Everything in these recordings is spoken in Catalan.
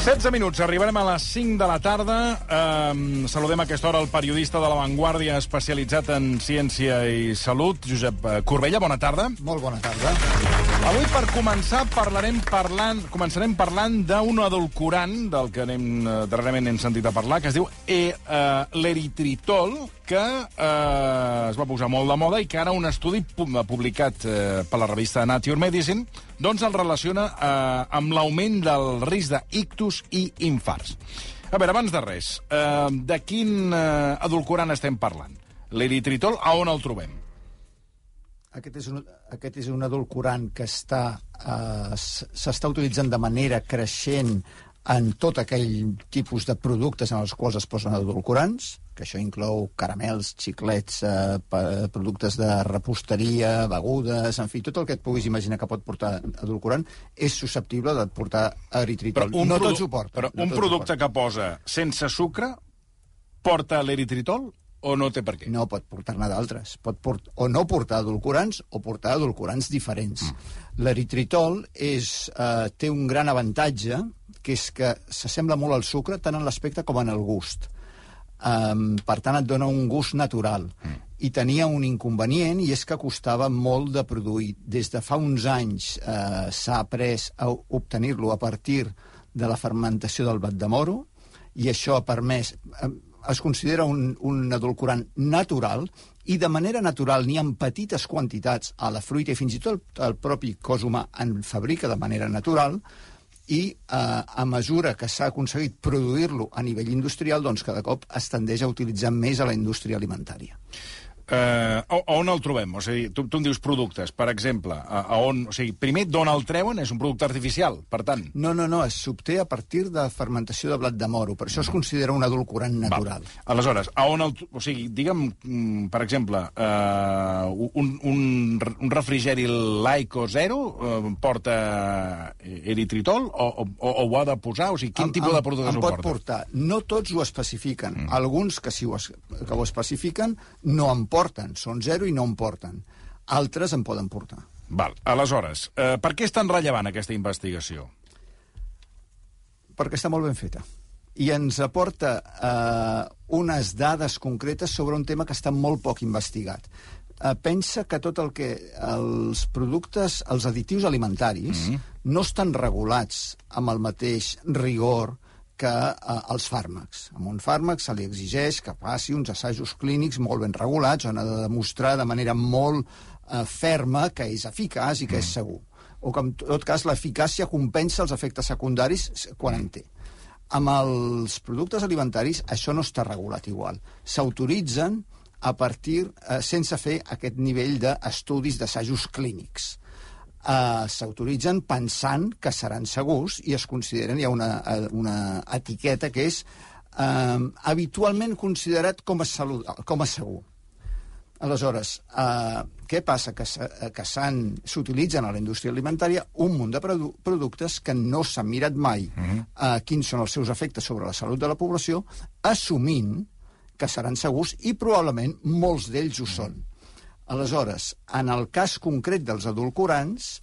16 minuts, arribarem a les 5 de la tarda. Um, saludem a aquesta hora el periodista de La Vanguardia especialitzat en ciència i salut, Josep eh, Corbella. Bona tarda. Molt bona tarda. Avui, per començar, parlarem parlant, començarem parlant d'un adulcorant, del que anem, eh, darrerament hem sentit a parlar, que es diu e, uh, l'eritritol, que uh, es va posar molt de moda i que ara un estudi pu publicat uh, per la revista Nature Medicine doncs el relaciona uh, amb l'augment del risc d'ictus i infarts. A veure, abans de res, uh, de quin uh, adulcorant estem parlant? L'eritritol, a on el trobem? Aquest és un, aquest és un adulcorant que està eh, s'està utilitzant de manera creixent en tot aquell tipus de productes en els quals es posen adulcorants, que això inclou caramels, xiclets, eh, productes de reposteria, begudes, en fi, tot el que et puguis imaginar que pot portar adulcorant és susceptible de portar eritritol. Però un no tots ho porten. Però no un producte que posa sense sucre porta l'eritritol o no té per què? No, pot portar-ne d'altres. Pot port o no portar adulcorants o portar adulcorants diferents. Mm. L'eritritol és, eh, té un gran avantatge, que és que s'assembla molt al sucre tant en l'aspecte com en el gust. Um, per tant, et dona un gust natural. Mm. I tenia un inconvenient, i és que costava molt de produir. Des de fa uns anys eh, s'ha après a obtenir-lo a partir de la fermentació del bat de moro, i això ha permès... Eh, es considera un, un adulcorant natural i de manera natural n'hi ha petites quantitats a la fruita i fins i tot el propi cos humà en fabrica de manera natural i eh, a mesura que s'ha aconseguit produir-lo a nivell industrial, doncs cada cop es tendeix a utilitzar més a la indústria alimentària. Uh, a, a on el trobem? O sigui, tu, tu em dius productes, per exemple, a, a on... O sigui, primer, d'on el treuen? És un producte artificial, per tant. No, no, no, es s'obté a partir de fermentació de blat de moro, per això es considera un adulcorant natural. Val. Aleshores, a on el... O sigui, digue'm, mm, per exemple, uh, un, un, un refrigeri Laico Zero uh, porta eritritol o, o, o ho ha de posar? O sigui, quin Em- tipus de productes ho porta? portar. No tots ho especifiquen. Mm. Alguns que sí ho es, que ho especifiquen no en porten, són zero i no en porten. Altres en poden portar. Val. Aleshores, uh, per què és tan rellevant aquesta investigació? perquè està molt ben feta. I ens aporta eh, unes dades concretes sobre un tema que està molt poc investigat. Eh, pensa que tot el que els productes, els additius alimentaris, mm -hmm. no estan regulats amb el mateix rigor que eh, els fàrmacs. A un fàrmac se li exigeix que faci uns assajos clínics molt ben regulats, on ha de demostrar de manera molt eh, ferma que és eficaç i que mm. és segur o que en tot cas l'eficàcia compensa els efectes secundaris quan en té. Amb els productes alimentaris això no està regulat igual. S'autoritzen a partir, eh, sense fer aquest nivell d'estudis d'assajos clínics. Eh, S'autoritzen pensant que seran segurs i es consideren, hi ha una, eh, una etiqueta que és eh, habitualment considerat com a, salut, com a segur. Aleshores, eh, què passa? Que s'han- s'utilitzen a la indústria alimentària un munt de produ productes que no s'han mirat mai uh -huh. eh, quins són els seus efectes sobre la salut de la població, assumint que seran segurs i probablement molts d'ells ho són. Aleshores, en el cas concret dels adulcorants,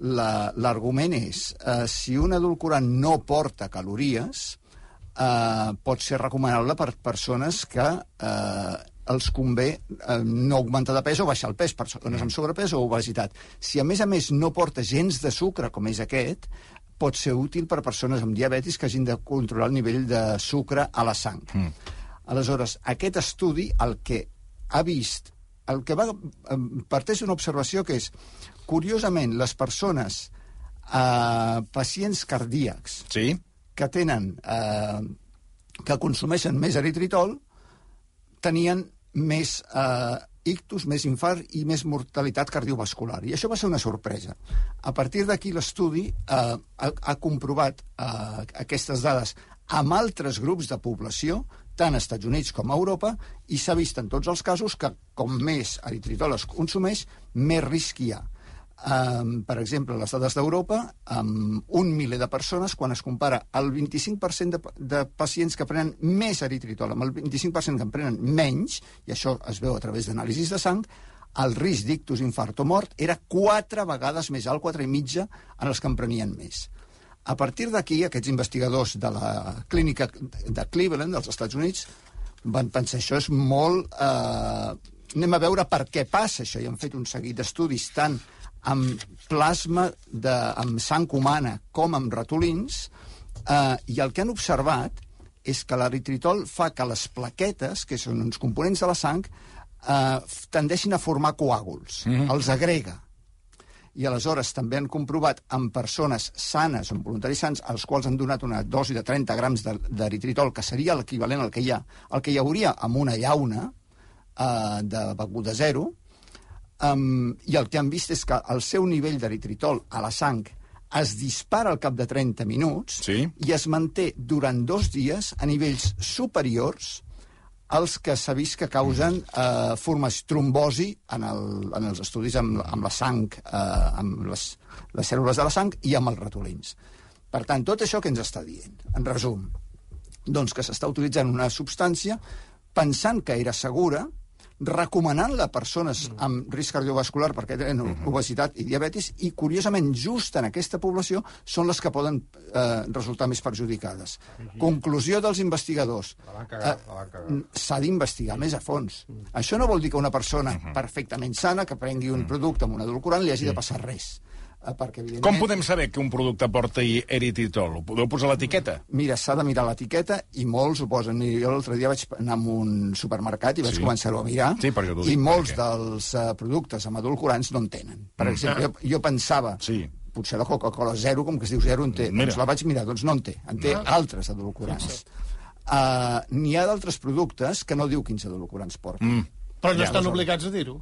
la- l'argument és eh, si un adulcorant no porta calories, eh, pot ser recomanable per persones que eh, els convé eh, no augmentar de pes o baixar el pes, persones amb sobrepès o obesitat. Si a més a més no porta gens de sucre, com és aquest, pot ser útil per persones amb diabetis que hagin de controlar el nivell de sucre a la sang. Mm. Aleshores, aquest estudi el que ha vist, el que va parteix d'una observació que és, curiosament, les persones eh, pacients cardíacs Sí? que tenen eh, que consumeixen més eritritol tenien més eh, ictus, més infart i més mortalitat cardiovascular. I això va ser una sorpresa. A partir d'aquí l'estudi eh, ha, ha comprovat eh, aquestes dades amb altres grups de població, tant als Estats Units com a Europa, i s'ha vist en tots els casos que com més eritritol es consumeix, més risc hi ha. Um, per exemple, les dades d'Europa, amb un miler de persones, quan es compara el 25% de, de pacients que prenen més eritritol amb el 25% que en prenen menys, i això es veu a través d'anàlisis de sang, el risc d'ictus, infart o mort era quatre vegades més alt, quatre i mitja, en els que en prenien més. A partir d'aquí, aquests investigadors de la clínica de Cleveland, dels Estats Units, van pensar això és molt... Eh, anem a veure per què passa això, i han fet un seguit d'estudis tant amb plasma de, amb sang humana com amb ratolins, eh, i el que han observat és que l'eritritol fa que les plaquetes, que són uns components de la sang, eh, tendeixin a formar coàguls, mm -hmm. els agrega. I aleshores també han comprovat en persones sanes, en voluntaris sants, als quals han donat una dosi de 30 grams d'eritritol, que seria l'equivalent al que hi ha, el que hi hauria amb una llauna, eh, de beguda zero, um, i el que han vist és que el seu nivell d'eritritol a la sang es dispara al cap de 30 minuts sí. i es manté durant dos dies a nivells superiors als que s'ha vist que causen eh, formes trombosi en, el, en els estudis amb, amb la sang, eh, amb les, les cèl·lules de la sang i amb els ratolins. Per tant, tot això que ens està dient, en resum, doncs que s'està utilitzant una substància pensant que era segura, recomanant-la a persones amb risc cardiovascular perquè tenen obesitat i diabetis i, curiosament, just en aquesta població són les que poden eh, resultar més perjudicades. Conclusió dels investigadors. Eh, S'ha d'investigar més a fons. Això no vol dir que una persona perfectament sana que prengui un producte amb un edulcorant li hagi de passar res. Eh, perquè, evidentment... Com podem saber que un producte porta eritritol? Ho podeu posar a l'etiqueta? Mira, s'ha de mirar l'etiqueta i molts ho posen. I jo l'altre dia vaig anar a un supermercat i vaig Sí. començar-ho a mirar Sí, per això t'ho i dic, molts perquè- dels uh, productes amb edulcorants no en tenen. Per exemple, jo, jo pensava Sí. potser la Coca-Cola zero, com que es diu zero, en té. Mira. Doncs la vaig mirar, doncs no en té. En té altres edulcorants. Uh, N'hi ha d'altres productes que no diu quins edulcorants porten. Mm. Però no Ja, estan doncs- obligats a dir-ho.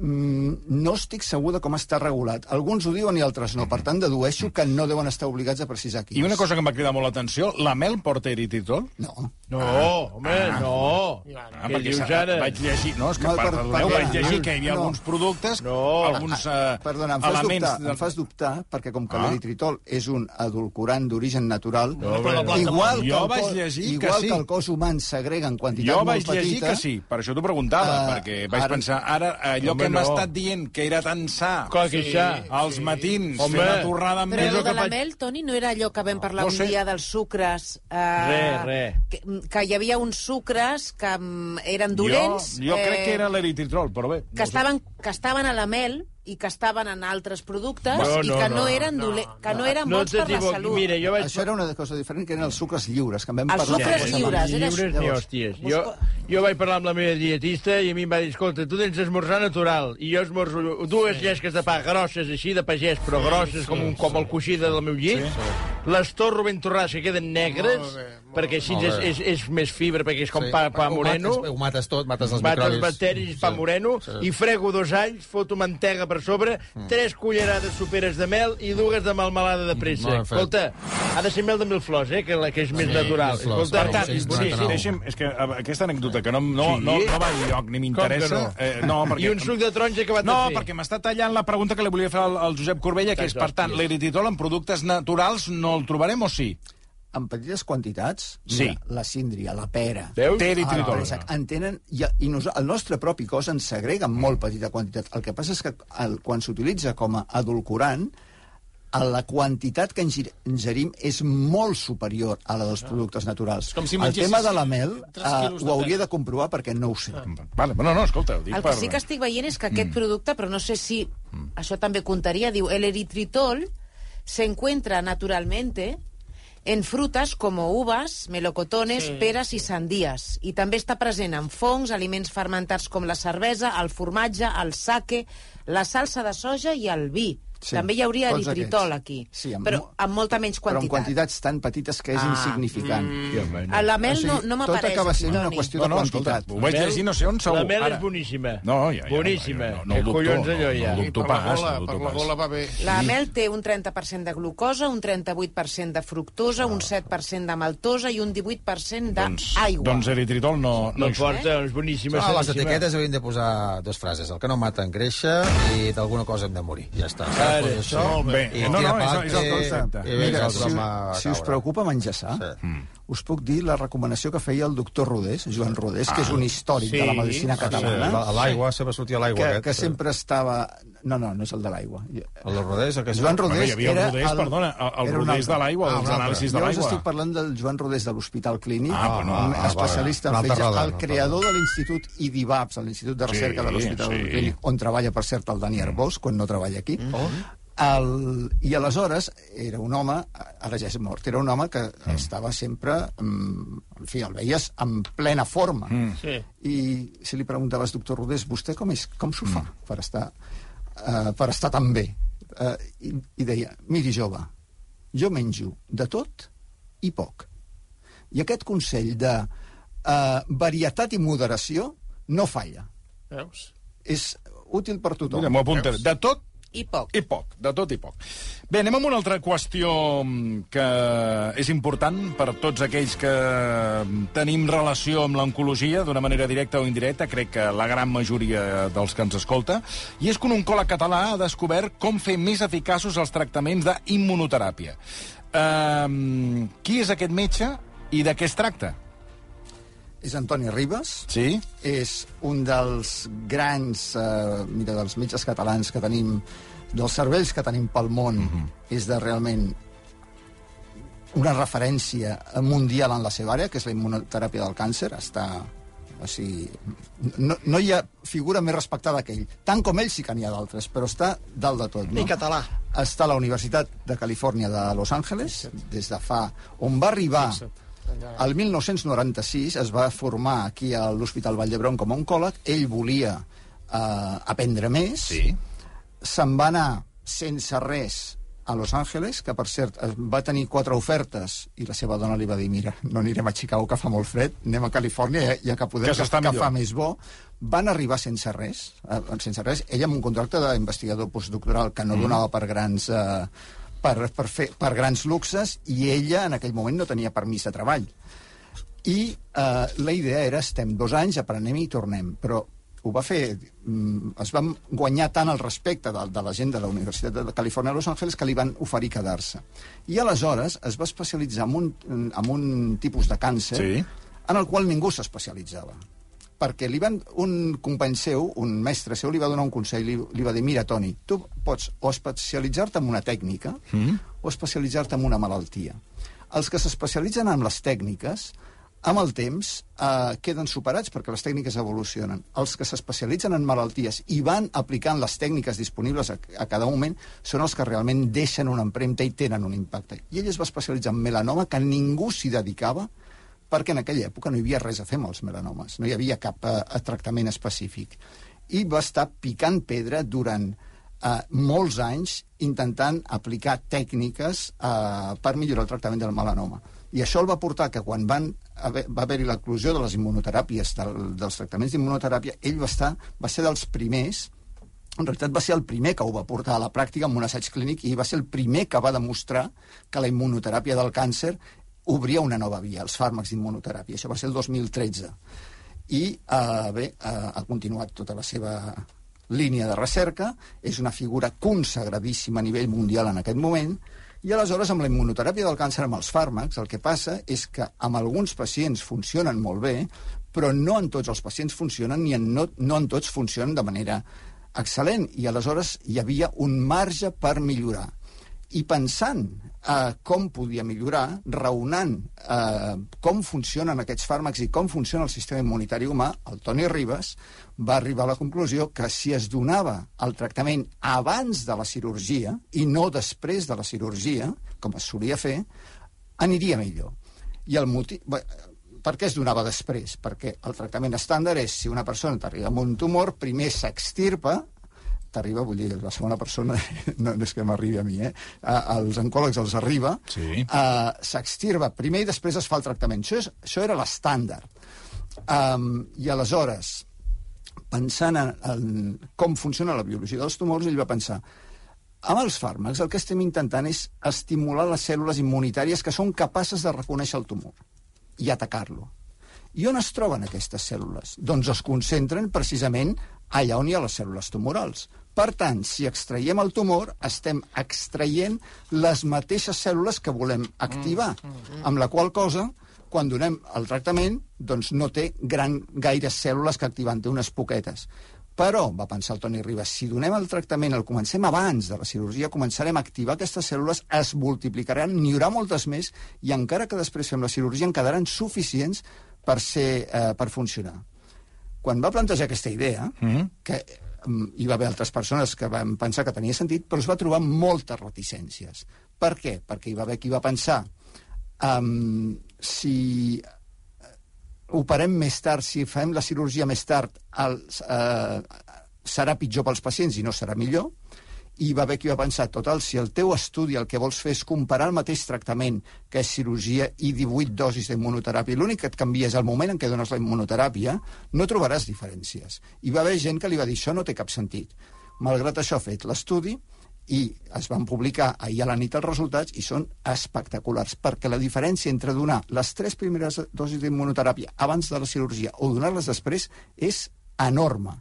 Mm, no estic segur de com està regulat. Alguns ho diuen i altres no. Per tant, dedueixo que no deuen estar obligats a precisar quins. I una cosa que em va cridar molt l'atenció, la mel porta eritritol? No. No, home, no. Ah, Què dius ara? vaig llegir... No, és que No, no, per- perdoneu, perdona. vaig llegir que hi havia No. alguns productes, No. alguns eh, Perdona, em fas, elements... dubtar, del- em fas dubtar, perquè com que Ah. l'eritritol és un edulcorant d'origen natural, No, planta igual, que Jo el, vaig cos, llegir que igual sí. que el cos humà segrega en quantitat Jo molt vaig llegir petita... que sí, per això t'ho preguntava, Ah, perquè vaig ara- pensar, ara, allò Home, que m'ha no. estat dient, que era tan sa, Clar que això. als matins, Home. fer una torrada amb Però allò de que la faig- mel, Toni, no era allò que vam parlar No un sé. dia dels sucres? Eh, Re, re. Que, que hi havia uns sucres que mm, eren dolents... Jo, jo crec eh, que era l'eritritol, però bé. que, estaven, que estaven a la mel i que estaven en altres productes No, i no, que no. no, eren, dole... que no eren No bons per la salut. Mira, jo vaig... Això era una cosa diferent, que eren els sucres lliures, que en vam Els parlar. sucres aquesta lliures, era lliures ni hòsties. Jo, jo vaig parlar amb la meva dietista i a mi em va dir, escolta, tu tens d'esmorzar natural i jo esmorzo dues llesques de pa grosses així, de pagès, però grosses com, un, com el coixí del meu llit, les torro ben torrades que queden negres, Molt bé, molt perquè així és, és, és més fibra, perquè és com Sí, pa, pa ho moreno. Mates, ho mates tot, mates els Mates microbis. bacteris, pa Sí. moreno, Sí. i frego dos alls, foto mantega per sobre, tres cullerades superes de mel i dues de melmelada de pressa. Escolta, ha de ser mel de mil flors, eh, que, la, que és més natural. mil flors, Escolta, tant, boníssim. sí, sí. Deixi'm, és que eh, aquesta anècdota que no, no, Sí? no, no va enlloc ni m'interessa... Que Eh, no, perquè... I un suc de taronja que va No, fer? perquè m'està tallant la pregunta que li volia fer al, al Josep Corbella, que és, per tant, l'eritritol en productes naturals no el trobarem o sí? En petites quantitats, Sí. mira, la síndria, la pera, Ah, eritritol. el préssec, en tenen, i, i nos, el nostre propi cos en segrega en molt petita quantitat. El que passa és que el, quan s'utilitza com a edulcorant, a la quantitat que ingerim és molt superior a la dels productes naturals. Com si el tema de la mel uh, ho hauria de comprovar perquè no ho sé. Vale, no, no, escolta, ho dic El per... que sí que estic veient és que aquest producte, però no sé si això també comptaria, diu, el eritritol se encuentra naturalmente en frutas como uvas, melocotones, Sí. peres i sandías. I també està present en fongs, aliments fermentats com la cervesa, el formatge, el sake, la salsa de soja i el vi. Sí, també hi hauria tots eritritol aquests. aquí, Sí, amb però amb molta menys Però en quantitat. quantitats tan petites que és Ah. insignificant. No. A la mel O sigui, no, no tot m'apareix. acaba sent una qüestió No, de no, escolta, quantitat. ho vaig llegir no sé on segur. La mel Ara- és boníssima. No, ja, ja. Boníssima. No, no, no, collons no, allò no, ja? no per la gola, no per la gola va bé. La mel té un 30% de glucosa, un 38% de fructosa, un 7% de maltosa i un 18% Doncs, d'aigua. doncs eritritol no, no, No hi surt. porta, és boníssima. Ah, les etiquetes haurien de posar dues frases. El que no mata engreixa i d'alguna cosa hem de morir. Ja està. Ara, això. Bé, I no, no, és, és el concepte. Mira, si, si us preocupa menjar Sí. Us puc dir la recomanació que feia el doctor Rodés, Joan Rodés, que és un històric Sí. de la medicina Sí, catalana, a l'aigua, sempre sortia l'aigua que, aquest. que sempre estava No, no, no és el de l'aigua. El de Rodés, aquest... Joan Bueno, Rodés hi havia el era... Rodés, perdona, el- el era un Rodés de l'aigua, Ah, altre. anàlisis de Jo l'aigua. estic parlant del Joan Rodés de l'Hospital Clínic, Ah, bueno, un ah, especialista vale. en roda, el creador de l'Institut IDIVAPS, l'Institut de Recerca Sí, de l'Hospital sí. Clínic, on treballa, per cert, el Dani Arbós, quan no treballa aquí. El, I aleshores era un home, ara ja és mort, era un home que estava sempre, mm, en fi, el veies en plena forma. Sí. I si li preguntaves, doctor Rodés, vostè com, és, com s'ho fa per estar, uh, per estar tan bé? Uh, i, I deia, miri, jove, jo menjo de tot i poc. I aquest consell de uh, varietat i moderació no falla. Veus? És útil per tothom. Mira, m'ho apuntaré. De tot I poc. i poc, de tot i poc. Bé, anem amb una altra qüestió mm, que és important per tots aquells que mm, tenim relació amb l'oncologia, d'una manera directa o indirecta, crec que la gran majoria dels que ens escolta, i és que un oncòleg català ha descobert com fer més eficaços els tractaments d'immunoteràpia. Um, qui és aquest metge i de què es tracta? És Antoni Ribas, Sí? és un dels grans, eh, mira, dels metges catalans que tenim, dels cervells que tenim pel món, és de realment una referència mundial en la seva àrea, que és la immunoteràpia del càncer, està... O sigui, no, no hi ha figura més respectada que ell. Tant com ell sí que n'hi ha d'altres, però està dalt de tot. No? I català. Està a la Universitat de Califòrnia de Los Angeles, des de fa... On va arribar... El 1996 es va formar aquí a l'Hospital Vall d'Hebron com a oncòleg. Ell volia eh, aprendre més. Sí. Se'n va anar sense res a Los Angeles, que per cert va tenir quatre ofertes i la seva dona li va dir, mira, no anirem a Chicago que fa molt fred, anem a Califòrnia ja, ja que podem, Que que millor. fa més bo. Van arribar sense res, eh, sense res, ell amb un contracte d'investigador postdoctoral que no Mm. donava per grans... Eh, per, per, fer, per grans luxes i ella en aquell moment no tenia permís de treball. I eh, la idea era estem dos anys, aprenem i tornem. Però ho va fer mm, es van guanyar tant el respecte de, de la gent de la Universitat de Califòrnia a Los Angeles que li van oferir quedar-se. I aleshores es va especialitzar en un, en un tipus de càncer Sí. en el qual ningú s'especialitzava perquè li van, un company seu, un mestre seu, li va donar un consell, li, li va dir, mira, Toni, tu pots o especialitzar-te en una tècnica mm. o especialitzar-te en una malaltia. Els que s'especialitzen en les tècniques, amb el temps, eh, queden superats perquè les tècniques evolucionen. Els que s'especialitzen en malalties i van aplicant les tècniques disponibles a, a cada moment són els que realment deixen una empremta i tenen un impacte. I ell es va especialitzar en melanoma, que ningú s'hi dedicava, perquè en aquella època no hi havia res a fer amb els melanomes, no hi havia cap eh, tractament específic. I va estar picant pedra durant eh, molts anys intentant aplicar tècniques eh, per millorar el tractament del melanoma. I això el va portar que quan van haver, va haver-hi l'eclusió de les immunoteràpies, del, dels tractaments d'immunoteràpia, ell va, estar, va ser dels primers en realitat va ser el primer que ho va portar a la pràctica en un assaig clínic i va ser el primer que va demostrar que la immunoteràpia del càncer obria una nova via, els fàrmacs d'immunoteràpia. Això va ser el 2013. I, eh, bé, eh, ha continuat tota la seva línia de recerca, és una figura consagradíssima a nivell mundial en aquest moment, i aleshores amb la immunoteràpia del càncer amb els fàrmacs el que passa és que amb alguns pacients funcionen molt bé, però no en tots els pacients funcionen ni en, no, no en tots funcionen de manera excel·lent i aleshores hi havia un marge per millorar. I pensant eh, com podia millorar, raonant eh, com funcionen aquests fàrmacs i com funciona el sistema immunitari humà, el Toni Ribas va arribar a la conclusió que si es donava el tractament abans de la cirurgia i no després de la cirurgia, com es solia fer, aniria millor. I el motiu... Per què es donava després? Perquè el tractament estàndard és, si una persona t'arriba amb un tumor, primer s'extirpa, t'arriba, vull dir, la segona persona, no és que m'arribi a mi, eh? Als oncòlegs els arriba, Sí. eh, s'extirpa primer i després es fa el tractament. Això, és, això era l'estàndard. Um, I aleshores, pensant en, en com funciona la biologia dels tumors, ell va pensar amb els fàrmacs el que estem intentant és estimular les cèl·lules immunitàries que són capaces de reconèixer el tumor i atacar-lo. I on es troben aquestes cèl·lules? Doncs es concentren precisament allà on hi ha les cèl·lules tumorals. Per tant, si extraiem el tumor, estem extraient les mateixes cèl·lules que volem activar, amb la qual cosa, quan donem el tractament, doncs no té gran, gaires cèl·lules que activant, té unes poquetes. Però, va pensar el Toni Ribas, si donem el tractament, el comencem abans de la cirurgia, començarem a activar aquestes cèl·lules, es multiplicaran, n'hi haurà moltes més, i encara que després fem la cirurgia en quedaran suficients per, ser, eh, per funcionar. Quan va plantejar aquesta idea, mm -hmm. que hi va haver altres persones que van pensar que tenia sentit, però es va trobar moltes reticències. Per què? Perquè hi va haver qui va pensar um, si operem més tard, si fem la cirurgia més tard, el, eh, serà pitjor pels pacients i no serà millor. I va haver qui va pensar, total, si el teu estudi el que vols fer és comparar el mateix tractament, que és cirurgia i 18 dosis d'immunoteràpia, l'únic que et canvia és el moment en què dones la immunoteràpia, no trobaràs diferències. I va haver gent que li va dir, això no té cap sentit. Malgrat això, ha fet l'estudi, i es van publicar ahir a la nit els resultats i són espectaculars, perquè la diferència entre donar les tres primeres dosis d'immunoteràpia abans de la cirurgia o donar-les després és enorme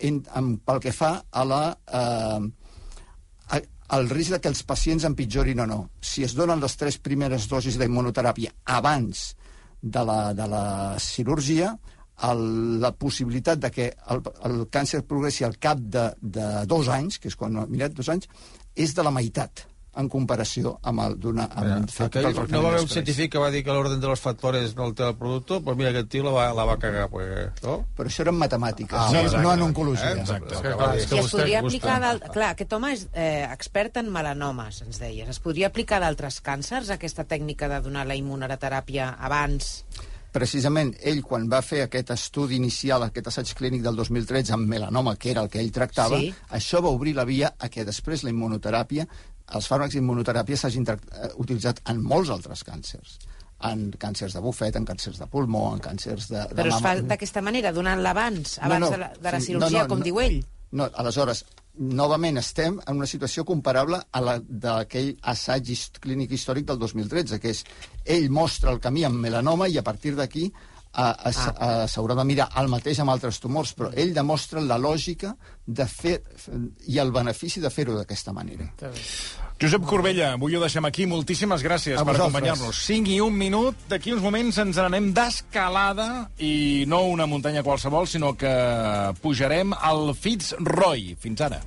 en, en, pel que fa a la... Eh, el risc de que els pacients empitjorin o no. Si es donen les tres primeres dosis d'immunoteràpia abans de la, de la cirurgia, el, la possibilitat de que el, el càncer progressi al cap de, de dos anys, que és quan mirat dos anys, és de la meitat en comparació amb el d'una... Aquell no va haver un científic que va dir que l'ordre de los factores no altera el producte, doncs pues mira, aquest tio la va, la va cagar, pues, no? Però això era en matemàtiques, ah, no, exacte. no en oncologia. Eh? Exacte. Que, clar, és que es podria aplicar... Del... Clar, aquest home és eh, expert en melanomes, ens deies. Es podria aplicar d'altres càncers, aquesta tècnica de donar la immunoteràpia abans precisament ell, quan va fer aquest estudi inicial, aquest assaig clínic del 2013 amb melanoma, que era el que ell tractava, sí. això va obrir la via a que després la immunoteràpia, els fàrmacs d'immunoteràpia s'hagin eh, utilitzat en molts altres càncers. En càncers de bufet, en càncers de pulmó, en càncers de, de Però mama... es fa d'aquesta manera, donant-la abans, abans no, no, de, la, de la cirurgia, no, no, com no, diu ell? No, aleshores, novament estem en una situació comparable a la d'aquell assaig clínic històric del 2013, que és ell mostra el camí amb melanoma i a partir d'aquí s'haurà de mirar el mateix amb altres tumors, però ell demostra la lògica de fer i el benefici de fer-ho d'aquesta manera. Josep Corbella, avui ho deixem aquí. Moltíssimes gràcies a per acompanyar-nos. 5 i un minut. D'aquí uns moments ens n'anem d'escalada i no una muntanya qualsevol, sinó que pujarem al Fitzroy. Fins ara.